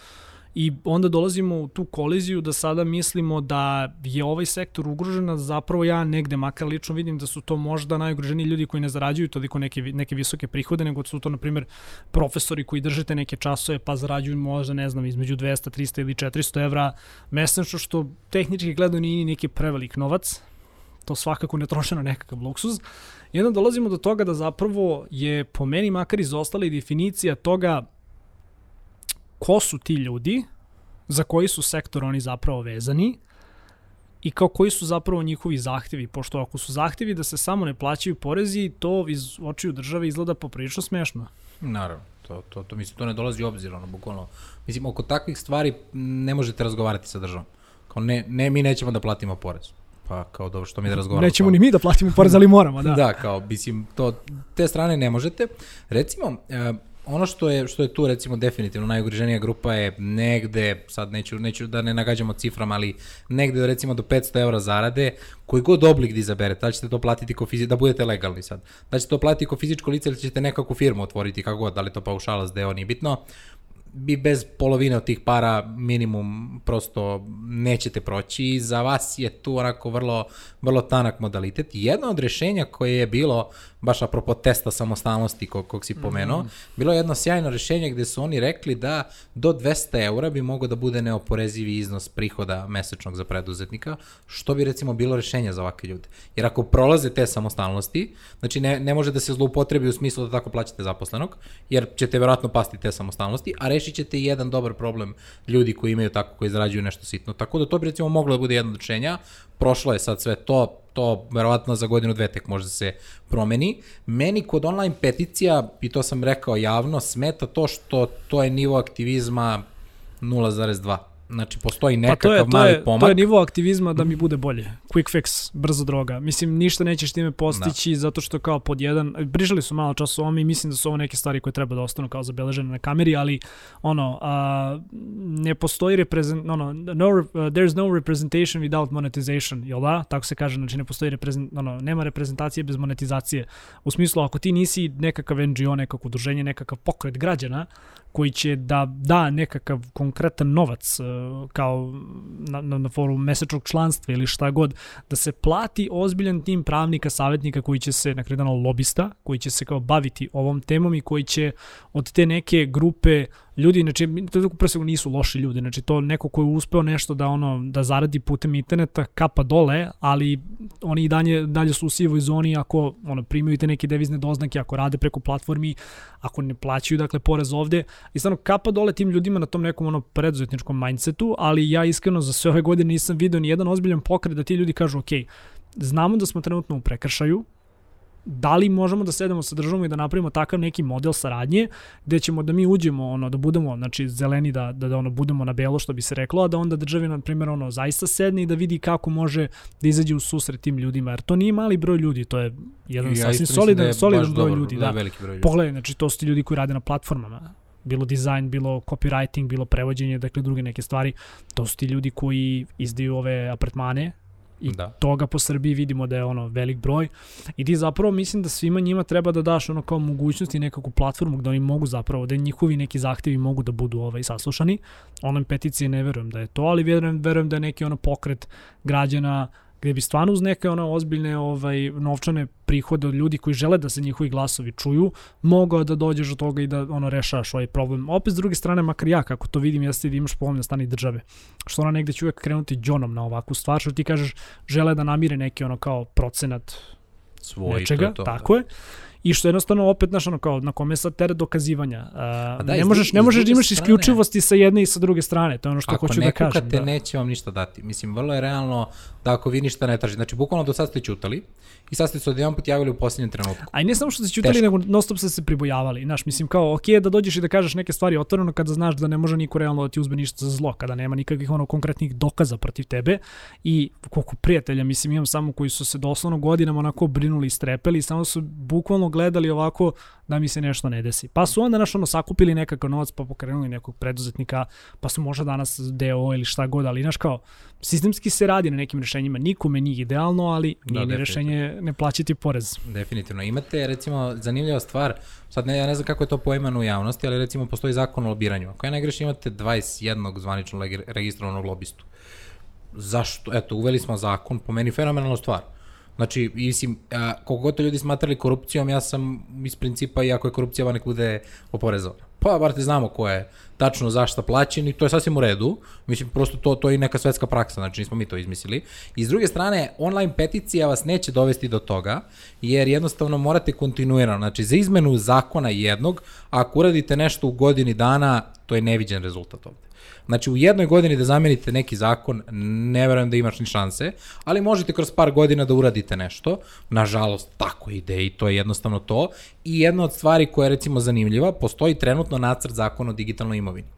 I onda dolazimo u tu koliziju da sada mislimo da je ovaj sektor ugrožen, a zapravo ja negde, makar lično vidim da su to možda najugroženiji ljudi koji ne zarađuju toliko neke, neke visoke prihode, nego su to, na primjer, profesori koji držite neke časove pa zarađuju možda, ne znam, između 200, 300 ili 400 evra mesečno, što tehnički gledano nije neki prevelik novac, to svakako ne troše na nekakav luksuz. I onda dolazimo do toga da zapravo je po meni makar izostala i definicija toga ko su ti ljudi, za koji su sektor oni zapravo vezani i kao koji su zapravo njihovi zahtevi, pošto ako su zahtevi da se samo ne plaćaju porezi, to iz očiju države izgleda poprilično smešno. Naravno, to, to, to, mislim, to ne dolazi u obzir, ono, bukvalno. Mislim, oko takvih stvari ne možete razgovarati sa državom. Kao ne, ne, mi nećemo da platimo porez. Pa kao dobro što mi da razgovaramo. Nećemo ni mi da platimo porez, ali moramo, da. da, kao, mislim, to, te strane ne možete. Recimo, ono što je što je tu recimo definitivno najugroženija grupa je negde, sad neću, neću da ne nagađamo ciframa, ali negde recimo do 500 evra zarade, koji god oblik da izaberete, da ćete to platiti ko fizi, da budete legalni sad, da ćete to platiti ko fizičko lice ili ćete nekakvu firmu otvoriti, kako god, da li to paušalac, deo, nije bitno, bi bez polovine od tih para minimum prosto nećete proći i za vas je tu onako vrlo, vrlo tanak modalitet. Jedno od rešenja koje je bilo baš apropo testa samostalnosti kog, kog si pomenuo, mm. bilo je jedno sjajno rešenje gde su oni rekli da do 200 eura bi mogo da bude neoporezivi iznos prihoda mesečnog za preduzetnika, što bi recimo bilo rešenje za ovakve ljude. Jer ako prolaze te samostalnosti, znači ne, ne može da se zloupotrebi u smislu da tako plaćate zaposlenog, jer ćete verovatno pasti te samostalnosti, a rešit ćete jedan dobar problem ljudi koji imaju tako, koji zarađuju nešto sitno. Tako da to bi recimo moglo da bude jedno rešenja, prošlo je sad sve to, to verovatno za godinu dve tek može se promeni. Meni kod online peticija, i to sam rekao javno, smeta to što to je nivo aktivizma 0,2. Znači, postoji nekakav pa to je, to mali je, pomak. To je nivo aktivizma da mi bude bolje. quick fix, brza droga. Mislim, ništa nećeš time postići da. zato što kao pod jedan, prižali su malo čas o ovome i mislim da su ovo neke stvari koje treba da ostanu kao zabeležene na kameri, ali ono, a, ne postoji reprezent, ono, no, uh, there's no representation without monetization, jel da? Tako se kaže, znači ne postoji reprezent, ono, nema reprezentacije bez monetizacije. U smislu, ako ti nisi nekakav NGO, nekako udruženje, nekakav pokret građana, koji će da da nekakav konkretan novac uh, kao na, na, na foru mesečnog članstva ili šta god, da se plati ozbiljan tim pravnika, savjetnika koji će se, na kraju lobista, koji će se kao baviti ovom temom i koji će od te neke grupe ljudi, znači, pre svega nisu loši ljudi, znači to neko ko je uspeo nešto da ono da zaradi putem interneta kapa dole, ali oni i dalje, dalje su u sivoj zoni ako ono, primaju te neke devizne doznake, ako rade preko platformi, ako ne plaćaju dakle porez ovde. I stvarno kapa dole tim ljudima na tom nekom ono preduzetničkom mindsetu, ali ja iskreno za sve ove godine nisam video ni jedan ozbiljan pokret da ti ljudi kažu ok, znamo da smo trenutno u prekršaju, da li možemo da sedemo sa državom i da napravimo takav neki model saradnje gde ćemo da mi uđemo ono da budemo znači zeleni da da, da ono budemo na belo što bi se reklo a da onda državi na primjer ono zaista sedne i da vidi kako može da izađe u susret tim ljudima jer to nije mali broj ljudi to je jedan ja sasvim solidan da solidan broj dobro, ljudi da, da. veliki broj ljudi. Pogledaj znači to su ti ljudi koji rade na platformama bilo dizajn, bilo copywriting, bilo prevođenje, dakle druge neke stvari. To su ti ljudi koji izdaju ove apartmane, I da. toga po Srbiji vidimo da je ono velik broj. I ti zapravo mislim da svima njima treba da daš ono kao mogućnost i nekakvu platformu gde oni mogu zapravo, da njihovi neki zahtevi mogu da budu ovaj saslušani. Onom peticije ne verujem da je to, ali verujem, verujem da je neki ono pokret građana gde bi stvarno uz neke ono ozbiljne ovaj novčane prihode od ljudi koji žele da se njihovi glasovi čuju, mogao da dođeš do toga i da ono rešaš ovaj problem. Opet s druge strane, makar ja kako to vidim, jeste da imaš povoljno stani države. Što ona negde će uvek krenuti džonom na ovakvu stvar, što ti kažeš žele da namire neki ono kao procenat svoj nečega, to, to, tako da. je i što jednostavno opet znaš ono kao na kome sad teret dokazivanja. Uh, da, ne možeš ne možeš da imaš strane, isključivosti sa jedne i sa druge strane, to je ono što hoću da kažem. Ako ne da. neće vam ništa dati. Mislim vrlo je realno da ako vi ništa ne tražite, znači bukvalno do sad ste ćutali i sad ste se odjedan put javili u posljednjem trenutku. A i ne samo što ste ćutali, nego non stop ste se pribojavali. Znaš, mislim kao, ok da dođeš i da kažeš neke stvari otvoreno kada znaš da ne može niko realno da ti uzme ništa za zlo, kada nema nikakvih ono konkretnih dokaza protiv tebe i koliko prijatelja, mislim, imam samo koji su se doslovno godinama onako brinuli i strepeli i samo su bukvalno gledali ovako da mi se nešto ne desi. Pa su onda naš ono sakupili nekakav novac pa pokrenuli nekog preduzetnika, pa su možda danas DO ili šta god, ali znaš kao, sistemski se radi na nekim rešenjima, nikome nije idealno, ali da, nije da, ni rešenje ne plaćati porez. Definitivno. Imate recimo zanimljiva stvar, sad ne, ja ne znam kako je to poimano u javnosti, ali recimo postoji zakon o lobiranju. Ako ja ne grešim imate 21 zvanično registrovanog lobistu. Zašto? Eto, uveli smo zakon, po meni fenomenalna stvar Znači, mislim, koliko god to ljudi smatrali korupcijom, ja sam iz principa, iako je korupcija, nek bude oporezovana. Pa, bar te znamo ko je tačno zašta plaćen i to je sasvim u redu. Mislim, prosto to, to je neka svetska praksa, znači nismo mi to izmislili. I s druge strane, online peticija vas neće dovesti do toga, jer jednostavno morate kontinuirano. Znači, za izmenu zakona jednog, ako uradite nešto u godini dana, to je neviđen rezultat ovde. Znači u jednoj godini da zamenite neki zakon, ne verujem da imaš ni šanse, ali možete kroz par godina da uradite nešto. Nažalost, tako ide i to je jednostavno to. I jedna od stvari koja je recimo zanimljiva, postoji trenutno nacrt zakona o digitalnoj imovini.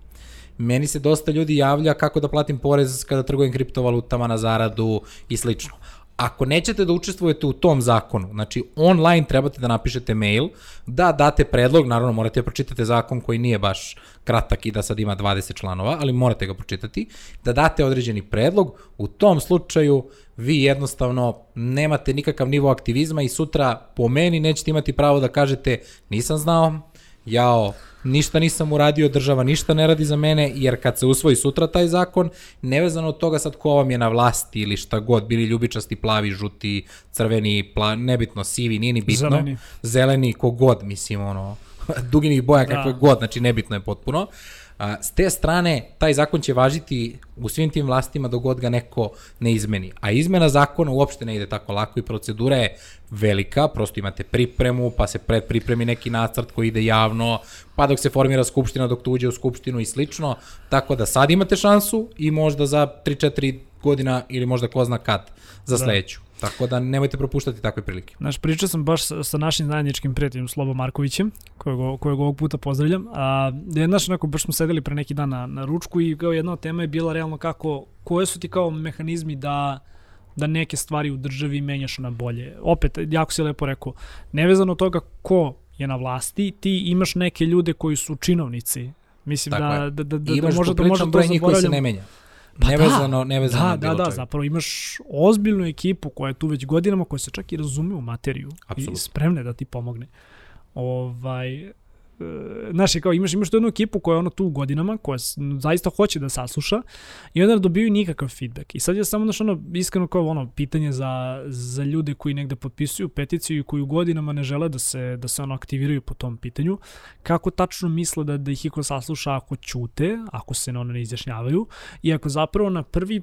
Meni se dosta ljudi javlja kako da platim porez kada trgujem kriptovalutama na zaradu i slično. Ako nećete da učestvujete u tom zakonu, znači online trebate da napišete mail, da date predlog, naravno morate da pročitate zakon koji nije baš kratak i da sad ima 20 članova, ali morate ga pročitati, da date određeni predlog, u tom slučaju vi jednostavno nemate nikakav nivo aktivizma i sutra po meni nećete imati pravo da kažete nisam znao, jao, ništa nisam uradio, država ništa ne radi za mene, jer kad se usvoji sutra taj zakon, nevezano od toga sad ko vam je na vlasti ili šta god, bili ljubičasti, plavi, žuti, crveni, pla, nebitno, sivi, nije ni bitno, zeleni, zeleni kogod, mislim, ono, duginih boja da. kakve god, znači nebitno je potpuno. A, s te strane, taj zakon će važiti u svim tim vlastima dok god ga neko ne izmeni. A izmena zakona uopšte ne ide tako lako i procedura je velika, prosto imate pripremu, pa se pred pripremi neki nacrt koji ide javno, pa dok se formira skupština, dok to uđe u skupštinu i slično, tako da sad imate šansu i možda za 3-4 godina ili možda ko zna kad za da. sledeću. Tako da nemojte propuštati takve prilike. Znaš, pričao sam baš sa, sa našim zajedničkim prijateljom Slobo Markovićem, kojeg, kojeg ovog puta pozdravljam. A, je, znaš, onako, baš smo sedeli pre neki dan na, na ručku i kao jedna od tema je bila realno kako, koje su ti kao mehanizmi da da neke stvari u državi menjaš na bolje. Opet, jako si lepo rekao, nevezano od toga ko je na vlasti, ti imaš neke ljude koji su činovnici. Mislim Tako da, je. da, da, da, da možda, da možda to njih koji se zaboravljamo. ne menja. Pa nevezano, da, nevezano da, od da, bilo da, čega. zapravo imaš ozbiljnu ekipu koja je tu već godinama, koja se čak i razume u materiju Apsolutno. i spremne da ti pomogne. Ovaj, znaš, je kao imaš, imaš tu jednu ekipu koja je ono tu godinama, koja zaista hoće da sasluša i onda dobiju nikakav feedback. I sad je samo znaš, ono, iskreno kao ono, pitanje za, za ljude koji negde potpisuju peticiju i koji godinama ne žele da se, da se ono aktiviraju po tom pitanju, kako tačno misle da, da ih iko sasluša ako ćute, ako se ono ne izjašnjavaju i ako zapravo na prvi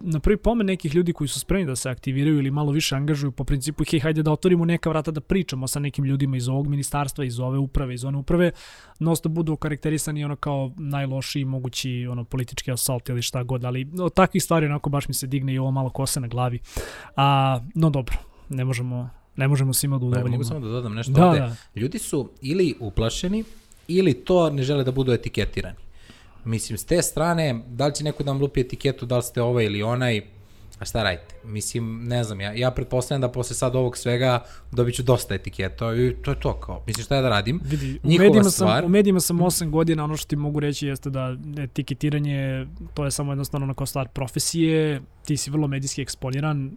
na prvi pomen nekih ljudi koji su spremni da se aktiviraju ili malo više angažuju po principu hej, hajde da otvorimo neka vrata da pričamo sa nekim ljudima iz ovog ministarstva, iz ove uprave, iz one uprave, nosto budu okarakterisani ono kao najlošiji mogući ono politički assault ili šta god, ali od takvih stvari onako baš mi se digne i ovo malo kose na glavi. A, no dobro, ne možemo, ne možemo svima da Pa, udovoljimo. mogu samo da dodam nešto Da, ovde. da. Ljudi su ili uplašeni, ili to ne žele da budu etiketirani. Mislim, s te strane, da li će neko da vam lupi etiketu, da li ste ovaj ili onaj, a šta radite? Mislim, ne znam, ja, ja pretpostavljam da posle sad ovog svega dobit ću dosta etiketa i to je to kao. Mislim, šta ja da radim? Vidi, u Njihova medijima, stvar. sam, u medijima sam 8 godina, ono što ti mogu reći jeste da etiketiranje, to je samo jednostavno onako stvar profesije, ti si vrlo medijski eksponiran,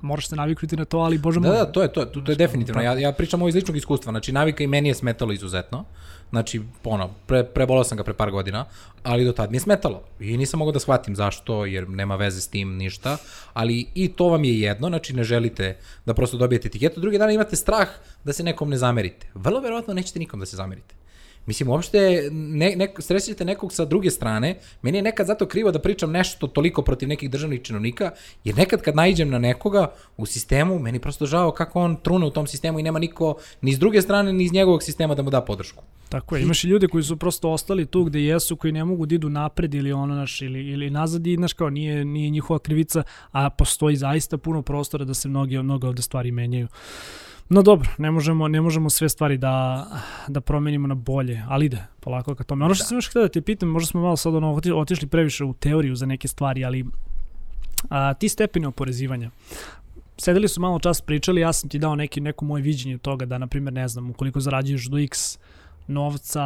moraš se naviknuti na to, ali bože Da, moj. da, to je to, to, to je definitivno. Ja, ja pričam ovo iz ličnog iskustva, znači navika i meni je smetalo izuzetno. Znači, ono, pre, prebolao sam ga pre par godina, ali do tad mi je smetalo. I nisam mogao da shvatim zašto, jer nema veze s tim ništa. Ali i to vam je jedno, znači ne želite da prosto dobijete etiketu. Drugi dan imate strah da se nekom ne zamerite. Vrlo verovatno nećete nikom da se zamerite. Mislim, uopšte ne, ne, srećete nekog sa druge strane, meni je nekad zato krivo da pričam nešto toliko protiv nekih državnih činovnika, jer nekad kad naiđem na nekoga u sistemu, meni prosto žao kako on trune u tom sistemu i nema niko ni s druge strane, ni iz njegovog sistema da mu da podršku. Tako je, imaš i ljude koji su prosto ostali tu gde jesu, koji ne mogu da idu napred ili ono naš, ili, ili nazad i znaš kao nije, nije njihova krivica, a postoji zaista puno prostora da se mnogi, mnoge ovde stvari menjaju. No dobro, ne možemo, ne možemo sve stvari da, da promenimo na bolje, ali ide polako ka tome. Ono što da. sam još htio da te pitam, možda smo malo sad ono, oti- otišli previše u teoriju za neke stvari, ali a, ti stepeni oporezivanja, sedeli su malo čas pričali, ja sam ti dao neki, neko moje viđenje toga da, na primjer, ne znam, ukoliko zarađuješ do x novca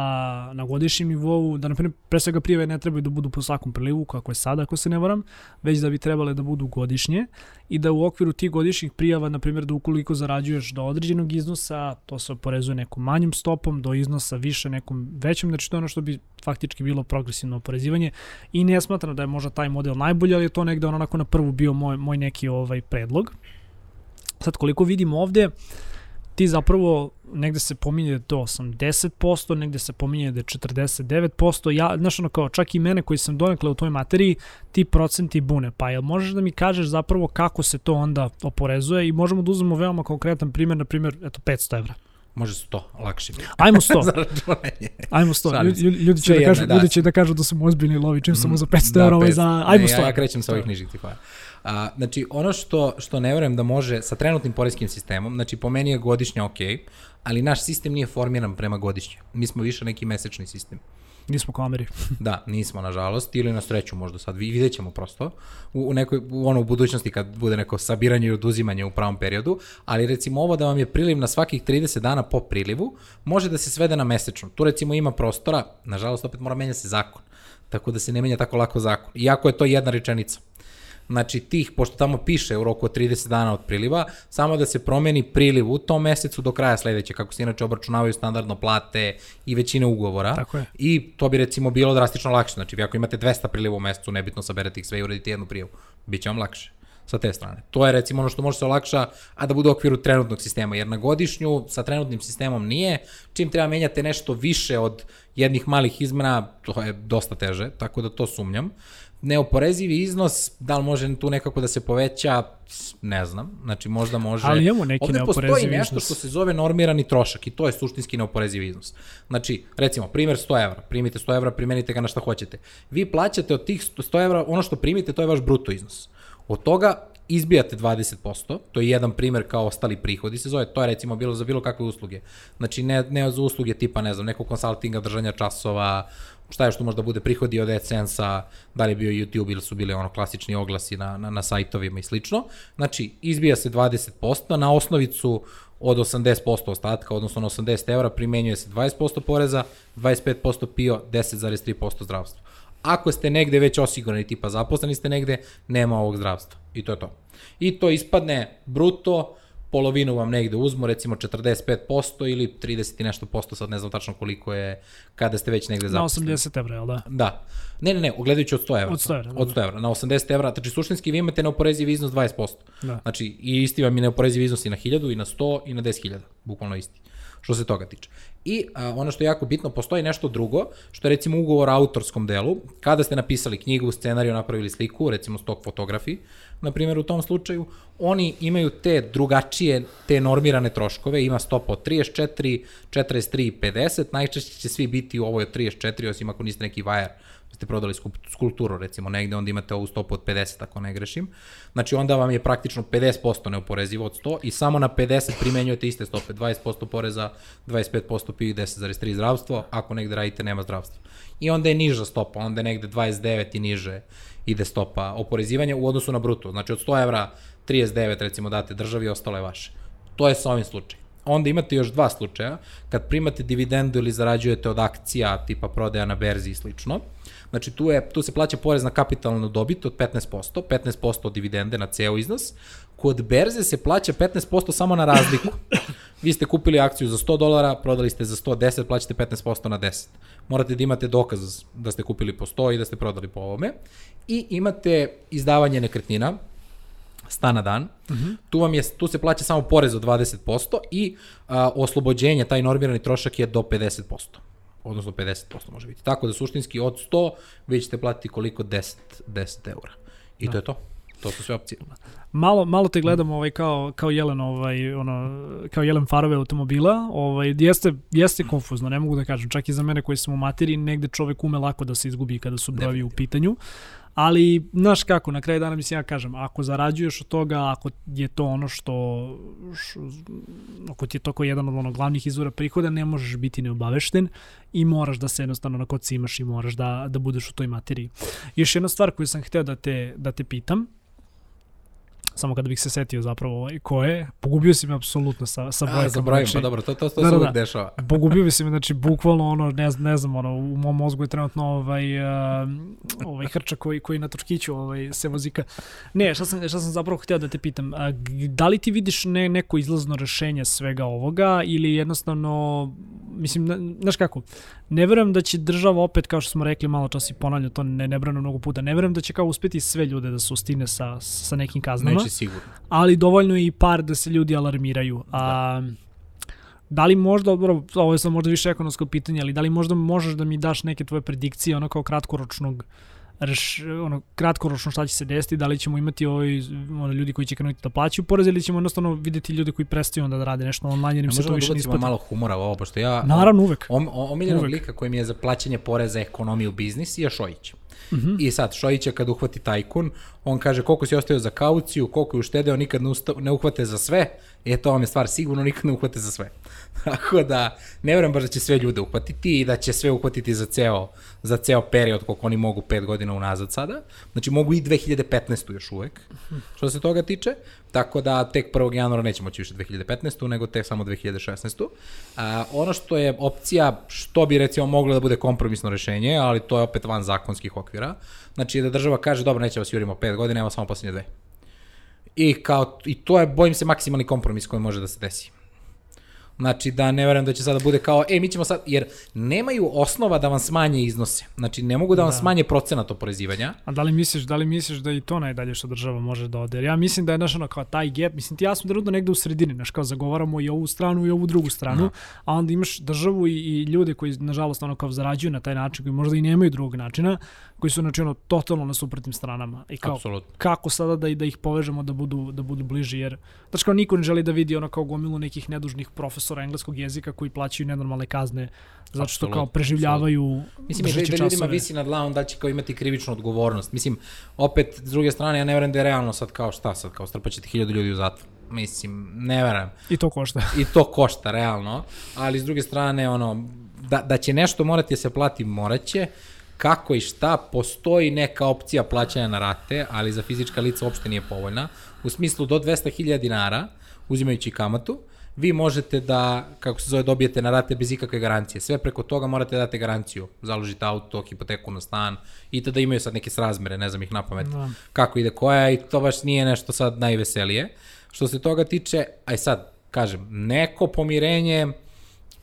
na godišnjem nivou, da na primjer pre svega prijave ne trebaju da budu po svakom prilivu, kako je sada, ako se ne varam, već da bi trebale da budu godišnje i da u okviru tih godišnjih prijava, na primjer da ukoliko zarađuješ do određenog iznosa, to se oporezuje nekom manjim stopom, do iznosa više nekom većem, znači to je ono što bi faktički bilo progresivno oporezivanje i ne smatram da je možda taj model najbolji, ali je to negde onako na prvu bio moj, moj neki ovaj predlog. Sad koliko vidim ovde, ti zapravo negde se pominje da je to 80%, negde se pominje da je 49%, ja, znaš ono kao, čak i mene koji sam donekle u toj materiji, ti procenti bune, pa jel možeš da mi kažeš zapravo kako se to onda oporezuje i možemo da uzmemo veoma konkretan primjer, na primjer, eto, 500 evra. Može 100, lakše. Ajmo 100. Za računanje. Ajmo 100. Šalim se. Ljudi, ljudi, će da kažu, da. ljudi će da kažu da sam ozbiljni lovi, čim sam mu za 500 Da, evra, ovaj 500. za... Ajmo 100. Ne, ja krećem sa ovih nižih tipova. A, znači, ono što, što ne verujem da može sa trenutnim poreskim sistemom, znači po meni je godišnje ok, ali naš sistem nije formiran prema godišnje. Mi smo više neki mesečni sistem. Nismo kao Ameri. Da, nismo nažalost, ili na sreću možda sad, Vi- vidjet ćemo prosto, u, u nekoj, u, ono, u budućnosti kad bude neko sabiranje i oduzimanje u pravom periodu, ali recimo ovo da vam je priliv na svakih 30 dana po prilivu, može da se svede na mesečno. Tu recimo ima prostora, nažalost opet mora menja se zakon, tako da se ne menja tako lako zakon, iako je to jedna rečenica. Znači tih, pošto tamo piše u roku od 30 dana od priliva, samo da se promeni priliv u tom mesecu do kraja sledeće, kako se inače obračunavaju standardno plate i većine ugovora. Tako je. I to bi recimo bilo drastično lakše. Znači, vi ako imate 200 priliva u mesecu, nebitno saberete ih sve i uradite jednu prijavu. Biće vam lakše sa te strane. To je recimo ono što može se olakša, a da bude u okviru trenutnog sistema, jer na godišnju sa trenutnim sistemom nije. Čim treba menjate nešto više od jednih malih izmena, to je dosta teže, tako da to sumnjam. Neoporezivi iznos, da li može tu nekako da se poveća, ne znam. Znači možda može... Ali imamo neki Ovde postoji neoporezivi nešto iznos. što se zove normirani trošak i to je suštinski neoporezivi iznos. Znači, recimo, primjer 100 evra, primite 100 evra, primenite ga na šta hoćete. Vi plaćate od tih 100 evra, ono što primite, to je vaš bruto iznos. Od toga izbijate 20%, to je jedan primjer kao ostali prihodi se zove, to je recimo bilo za bilo kakve usluge. Znači ne, ne za usluge tipa, ne znam, nekog konsultinga, držanja časova, šta je što možda bude prihodi od AdSense-a, da li je bio YouTube ili su bili ono klasični oglasi na, na, na sajtovima i slično. Znači, izbija se 20%, na osnovicu od 80% ostatka, odnosno na 80 evra, primenjuje se 20% poreza, 25% PIO, 10,3% zdravstvo. Ako ste negde već osigurani, tipa zaposleni ste negde, nema ovog zdravstva. I to je to. I to ispadne bruto, polovinu vam negde uzmu, recimo 45% ili 30 i nešto posto, sad ne znam tačno koliko je kada ste već negde zaposleni. Na 80 evra, jel da? Da. Ne, ne, ne, ogledajući od 100 evra. Od 100 evra. Od 100 evra. Na 80 evra, znači suštinski vi imate neoporeziv iznos 20%. Da. Znači, i isti vam je neoporeziv iznos i na 1000 i na 100 i na 10.000, bukvalno isti što se toga tiče. I a, ono što je jako bitno, postoji nešto drugo, što je recimo ugovor o autorskom delu. Kada ste napisali knjigu, scenariju, napravili sliku, recimo stok fotografiji, na primjer u tom slučaju, oni imaju te drugačije, te normirane troškove, ima stopa od 34, 43 i 50, najčešće će svi biti u ovoj od 34, osim ako niste neki vajar ste prodali skulpturu recimo negde, onda imate ovu stopu od 50 ako ne grešim. Znači onda vam je praktično 50% neoporezivo od 100 i samo na 50 primenjujete iste stope, 20% poreza, 25% PIO i 10,3 zdravstvo, ako negde radite nema zdravstva. I onda je niža stopa, onda je negde 29 i niže ide stopa oporezivanja u odnosu na bruto. Znači od 100 evra 39 recimo date državi, ostalo je vaše. To je sa ovim slučajem. Onda imate još dva slučaja, kad primate dividendu ili zarađujete od akcija tipa prodaja na berzi i slično, Znači tu, je, tu se plaća porez na kapitalnu dobit od 15%, 15% od dividende na ceo iznos. Kod berze se plaća 15% samo na razliku. Vi ste kupili akciju za 100 dolara, prodali ste za 110, plaćate 15% na 10. Morate da imate dokaz da ste kupili po 100 i da ste prodali po ovome. I imate izdavanje nekretnina, sta na dan. Uh -huh. tu, vam je, tu se plaća samo porez od 20% i a, oslobođenje, taj normirani trošak je do 50% odnosno 50% može biti. Tako da suštinski od 100 vi ćete platiti koliko 10, 10 eura. I da. to je to. To su sve opcije. Malo, malo te gledam ovaj kao, kao jelen ovaj ono kao jelen farove automobila, ovaj jeste jeste konfuzno, ne mogu da kažem, čak i za mene koji sam u materiji, negde čovek ume lako da se izgubi kada su brojevi u pitanju. Ali, znaš kako, na kraju dana mislim ja kažem, ako zarađuješ od toga, ako je to ono što, što ako ti je to kao jedan od onog glavnih izvora prihoda, ne možeš biti neobavešten i moraš da se jednostavno na kod imaš i moraš da, da budeš u toj materiji. Još jedna stvar koju sam hteo da te, da te pitam, samo kada bih se setio zapravo ovaj, ko je, pogubio si me apsolutno sa, sa brojkama. A, sa brojima, znači, pa dobro, to, to, to da, se da, uvijek da, dešava. pogubio si me, znači, bukvalno ono, ne, ne znam, ono, u mom mozgu je trenutno ovaj, uh, ovaj hrča koji, koji na točkiću ovaj, se vozika. Ne, šta sam, šta sam zapravo htio da te pitam, a, da li ti vidiš ne, neko izlazno rešenje svega ovoga ili jednostavno, mislim, znaš kako, ne verujem da će država opet, kao što smo rekli malo čas i ponavljam, to ne, ne brano mnogo puta, ne verujem da će kao uspeti sve ljude da se ustine sa, sa nekim kaznama. Neće sigurno. Ali dovoljno je i par da se ljudi alarmiraju. A, da. Da li možda, dobro, ovo je sad možda više ekonomsko pitanje, ali da li možda možeš da mi daš neke tvoje predikcije ono kao kratkoročnog uh, reš, ono, kratkoročno šta će se desiti, da li ćemo imati ovaj, ono, ljudi koji će krenuti da plaćaju porez ili ćemo jednostavno videti ljudi koji prestaju onda da rade nešto online jer im se to više ne isplati. malo humora ovo, pošto ja... Naravno, uvek. Om, omiljenog uvek. lika koji mi je za plaćanje poreza, ekonomiju, biznis je Šojić. Mm -hmm. I sad, Šojića kad uhvati tajkun, on kaže koliko si ostavio za kauciju, koliko je uštedeo, nikad ne, usta, ne uhvate za sve, e to vam je stvar, sigurno nikad ne uhvate za sve. Tako da, ne vjerujem baš da će sve ljude uhvatiti i da će sve uhvatiti za ceo, za ceo period koliko oni mogu 5 godina unazad sada. Znači mogu i 2015. još uvek, što se toga tiče. Tako da tek 1. januara neće moći više 2015. nego tek samo 2016. A, ono što je opcija, što bi recimo moglo da bude kompromisno rešenje, ali to je opet van zakonskih okvira, znači da država kaže, dobro, neće vas jurimo 5 godina, evo samo posljednje dve. I, kao, I to je, bojim se, maksimalni kompromis koji može da se desi. Znači da ne verujem da će sada bude kao, e, mi ćemo sad, jer nemaju osnova da vam smanje iznose. Znači ne mogu da vam da. smanje procenat oporezivanja. A da li misliš, da li misliš da i to najdalje što država može da ode? Jer ja mislim da je naš ono kao taj gap, mislim ti ja smo trenutno negde u sredini, znaš kao zagovaramo i ovu stranu i ovu drugu stranu. Da. a onda imaš državu i, i ljude koji nažalost ono kao zarađuju na taj način, koji možda i nemaju drugog načina, koji su znači ono totalno na suprotnim stranama. I kao Absolutno. kako sada da da ih povežemo da budu da budu bliži jer znači kao niko ne želi da vidi ono kao gomilu nekih nedužnih profesora engleskog jezika koji plaćaju nenormalne kazne zato što Absolut, kao preživljavaju Mislim da, da ljudima visi nad glavom da će kao imati krivičnu odgovornost. Mislim, opet, s druge strane, ja ne verujem da je realno sad kao šta sad, kao strpaćete hiljadu ljudi u zatvor. Mislim, ne verujem. I to košta. I to košta, realno. Ali s druge strane, ono, da, da će nešto morati da se plati, moraće, kako i šta, postoji neka opcija plaćanja na rate, ali za fizička lica uopšte nije povoljna, u smislu do 200.000 dinara, uzimajući kamatu, vi možete da, kako se zove, dobijete na rate bez ikakve garancije. Sve preko toga morate da date garanciju. Založite auto, hipoteku na stan i tada imaju sad neke srazmere, ne znam ih na pamet, no. kako ide koja i to baš nije nešto sad najveselije. Što se toga tiče, aj sad, kažem, neko pomirenje,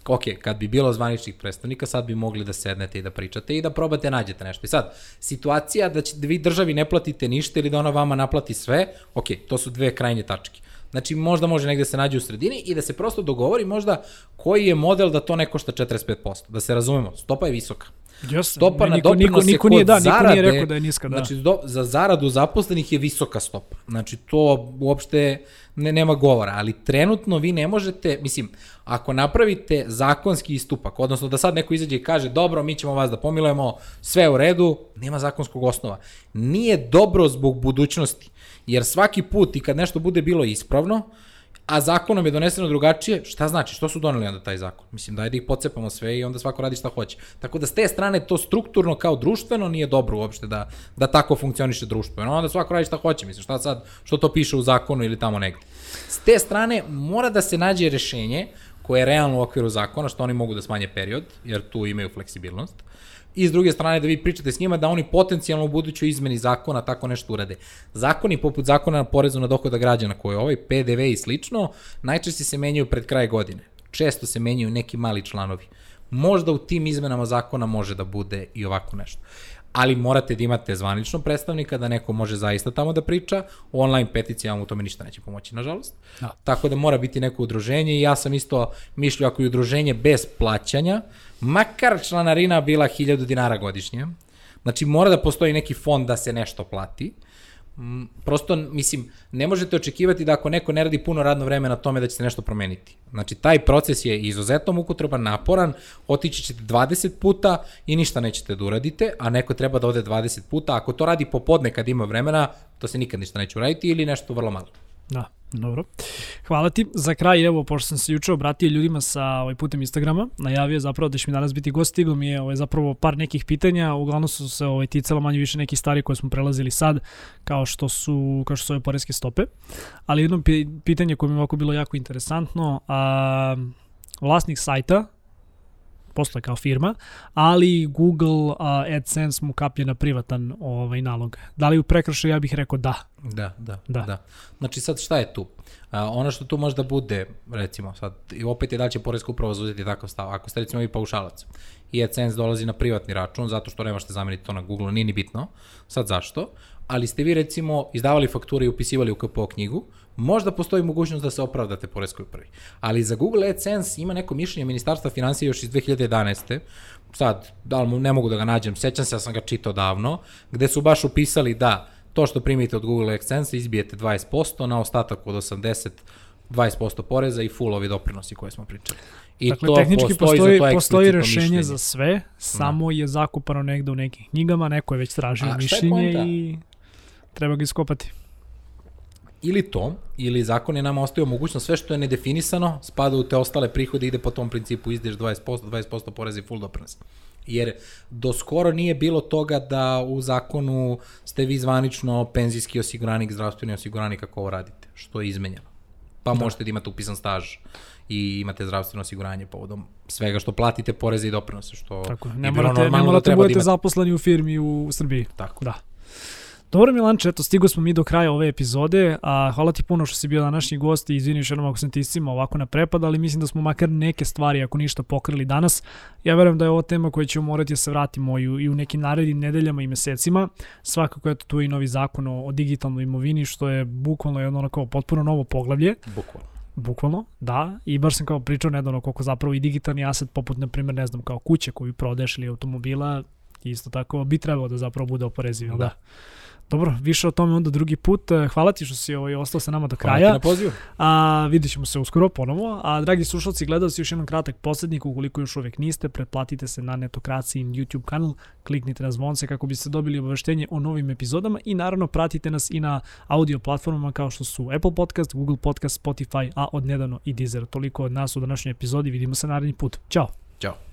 ok, kad bi bilo zvaničnih predstavnika, sad bi mogli da sednete i da pričate i da probate nađete nešto. I sad, situacija da, će, da vi državi ne platite ništa ili da ona vama naplati sve, ok, to su dve krajnje tačke. Znači, možda može negde se nađe u sredini i da se prosto dogovori možda koji je model da to ne košta 45%. Da se razumemo, stopa je visoka. Jasne, stopa ne, na niko, niko, niko nije, da, zarade, niko nije rekao da je niska, da. Znači, do, za zaradu zaposlenih je visoka stopa. Znači, to uopšte ne, nema govora, ali trenutno vi ne možete, mislim, ako napravite zakonski istupak, odnosno da sad neko izađe i kaže, dobro, mi ćemo vas da pomilujemo, sve u redu, nema zakonskog osnova. Nije dobro zbog budućnosti, jer svaki put i kad nešto bude bilo ispravno, a zakonom je doneseno drugačije, šta znači, što su doneli onda taj zakon? Mislim, daj da ih pocepamo sve i onda svako radi šta hoće. Tako da s te strane to strukturno kao društveno nije dobro uopšte da, da tako funkcioniše društvo. No, onda svako radi šta hoće, mislim, šta sad, što to piše u zakonu ili tamo negde. S te strane mora da se nađe rešenje koje je realno u okviru zakona, što oni mogu da smanje period, jer tu imaju fleksibilnost, i s druge strane da vi pričate s njima da oni potencijalno u budućoj izmeni zakona tako nešto urade. Zakoni poput zakona na porezu na dohoda građana koji je ovaj PDV i slično, najčešće se menjaju pred kraj godine. Često se menjaju neki mali članovi. Možda u tim izmenama zakona može da bude i ovako nešto ali morate da imate zvanično predstavnika, da neko može zaista tamo da priča, online peticija vam u tome ništa neće pomoći, nažalost. Da. Tako da mora biti neko udruženje i ja sam isto mišljio ako je udruženje bez plaćanja, makar članarina bila 1000 dinara godišnje, znači mora da postoji neki fond da se nešto plati, prosto, mislim, ne možete očekivati da ako neko ne radi puno radno vreme na tome da će se nešto promeniti. Znači, taj proces je izuzetno mukotreban, naporan, otići ćete 20 puta i ništa nećete da uradite, a neko treba da ode 20 puta. Ako to radi popodne kad ima vremena, to se nikad ništa neće uraditi ili nešto vrlo malo. Da, dobro. Hvala ti. Za kraj, evo, pošto sam se juče obratio ljudima sa ovaj putem Instagrama, najavio zapravo da će mi danas biti gost, stiglo mi je ovaj, zapravo par nekih pitanja, uglavnom su se ovaj, ticalo manje više neki stvari koje smo prelazili sad, kao što su, kao što su ove poreske stope. Ali jedno pitanje koje mi je ovako bilo jako interesantno, a, vlasnik sajta, postoje kao firma, ali Google uh, AdSense mu kaplje na privatan ovaj nalog. Da li u prekršaju ja bih rekao da. Da, da, da. da. Znači sad šta je tu? A, ono što tu možda bude, recimo sad, i opet je da će Poreska uprava zauzeti takav stav. Ako ste recimo i paušalac i AdSense dolazi na privatni račun zato što ne možete zameniti to na Google, nije ni bitno. Sad zašto? Ali ste vi recimo izdavali fakture i upisivali u KPO knjigu, možda postoji mogućnost da se opravdate poreskoj upravi. Ali za Google AdSense ima neko mišljenje Ministarstva financija još iz 2011. Sad, da li ne mogu da ga nađem, sećam se da sam ga čitao davno, gde su baš upisali da to što primite od Google AdSense izbijete 20%, na ostatak od 80 20% poreza i full ovi doprinosi koje smo pričali. I dakle, to tehnički postoji, postoji, za postoji rešenje mišljenje. za sve, samo da. je zakupano negde u nekim knjigama, neko je već tražio mišljenje i treba ga iskopati. Ili to, ili zakon je nama ostavio mogućnost sve što je nedefinisano, spada u te ostale prihode ide po tom principu izdeš 20%, 20% poreza i full doprinos. Jer do skoro nije bilo toga da u zakonu ste vi zvanično penzijski osiguranik, zdravstveni osiguranik kako ovo radite, što je izmenjeno. Pa da. možete da imate upisan staž i imate zdravstveno osiguranje povodom svega što platite poreze i doprinose, što Tako, ne morate, ne morate da budete da zaposleni u firmi u Srbiji. Tako. Da. Dobro Milanče, eto stigo smo mi do kraja ove epizode, a hvala ti puno što si bio današnji gost i izvini još jednom ako sam ti iscima ovako na prepad, ali mislim da smo makar neke stvari, ako ništa, pokrili danas. Ja verujem da je ovo tema koja ćemo morati da se vratimo i u, i u nekim narednim nedeljama i mesecima. Svakako je tu i novi zakon o, o digitalnoj imovini, što je bukvalno jedno onako potpuno novo poglavlje. Bukvalno. Bukvalno, da. I baš sam kao pričao nedavno koliko zapravo i digitalni aset, poput, na primjer, ne znam, kao kuće koju prodeš ili automobila, isto tako bi trebalo da zapravo bude oporezivo, da. da. Dobro, više o tome onda drugi put. E, hvala ti što si ovaj, ostao sa nama do kraja. Hvala ti na pozivu. A, vidit ćemo se uskoro ponovo. A dragi slušalci, gledalci, još jedan kratak poslednik. Ukoliko još uvek niste, pretplatite se na Netokraciji YouTube kanal, kliknite na zvonce kako biste dobili obaveštenje o novim epizodama i naravno pratite nas i na audio platformama kao što su Apple Podcast, Google Podcast, Spotify, a od nedavno i Deezer. Toliko od nas u današnjoj epizodi. Vidimo se naredni put. Ćao! Ćao!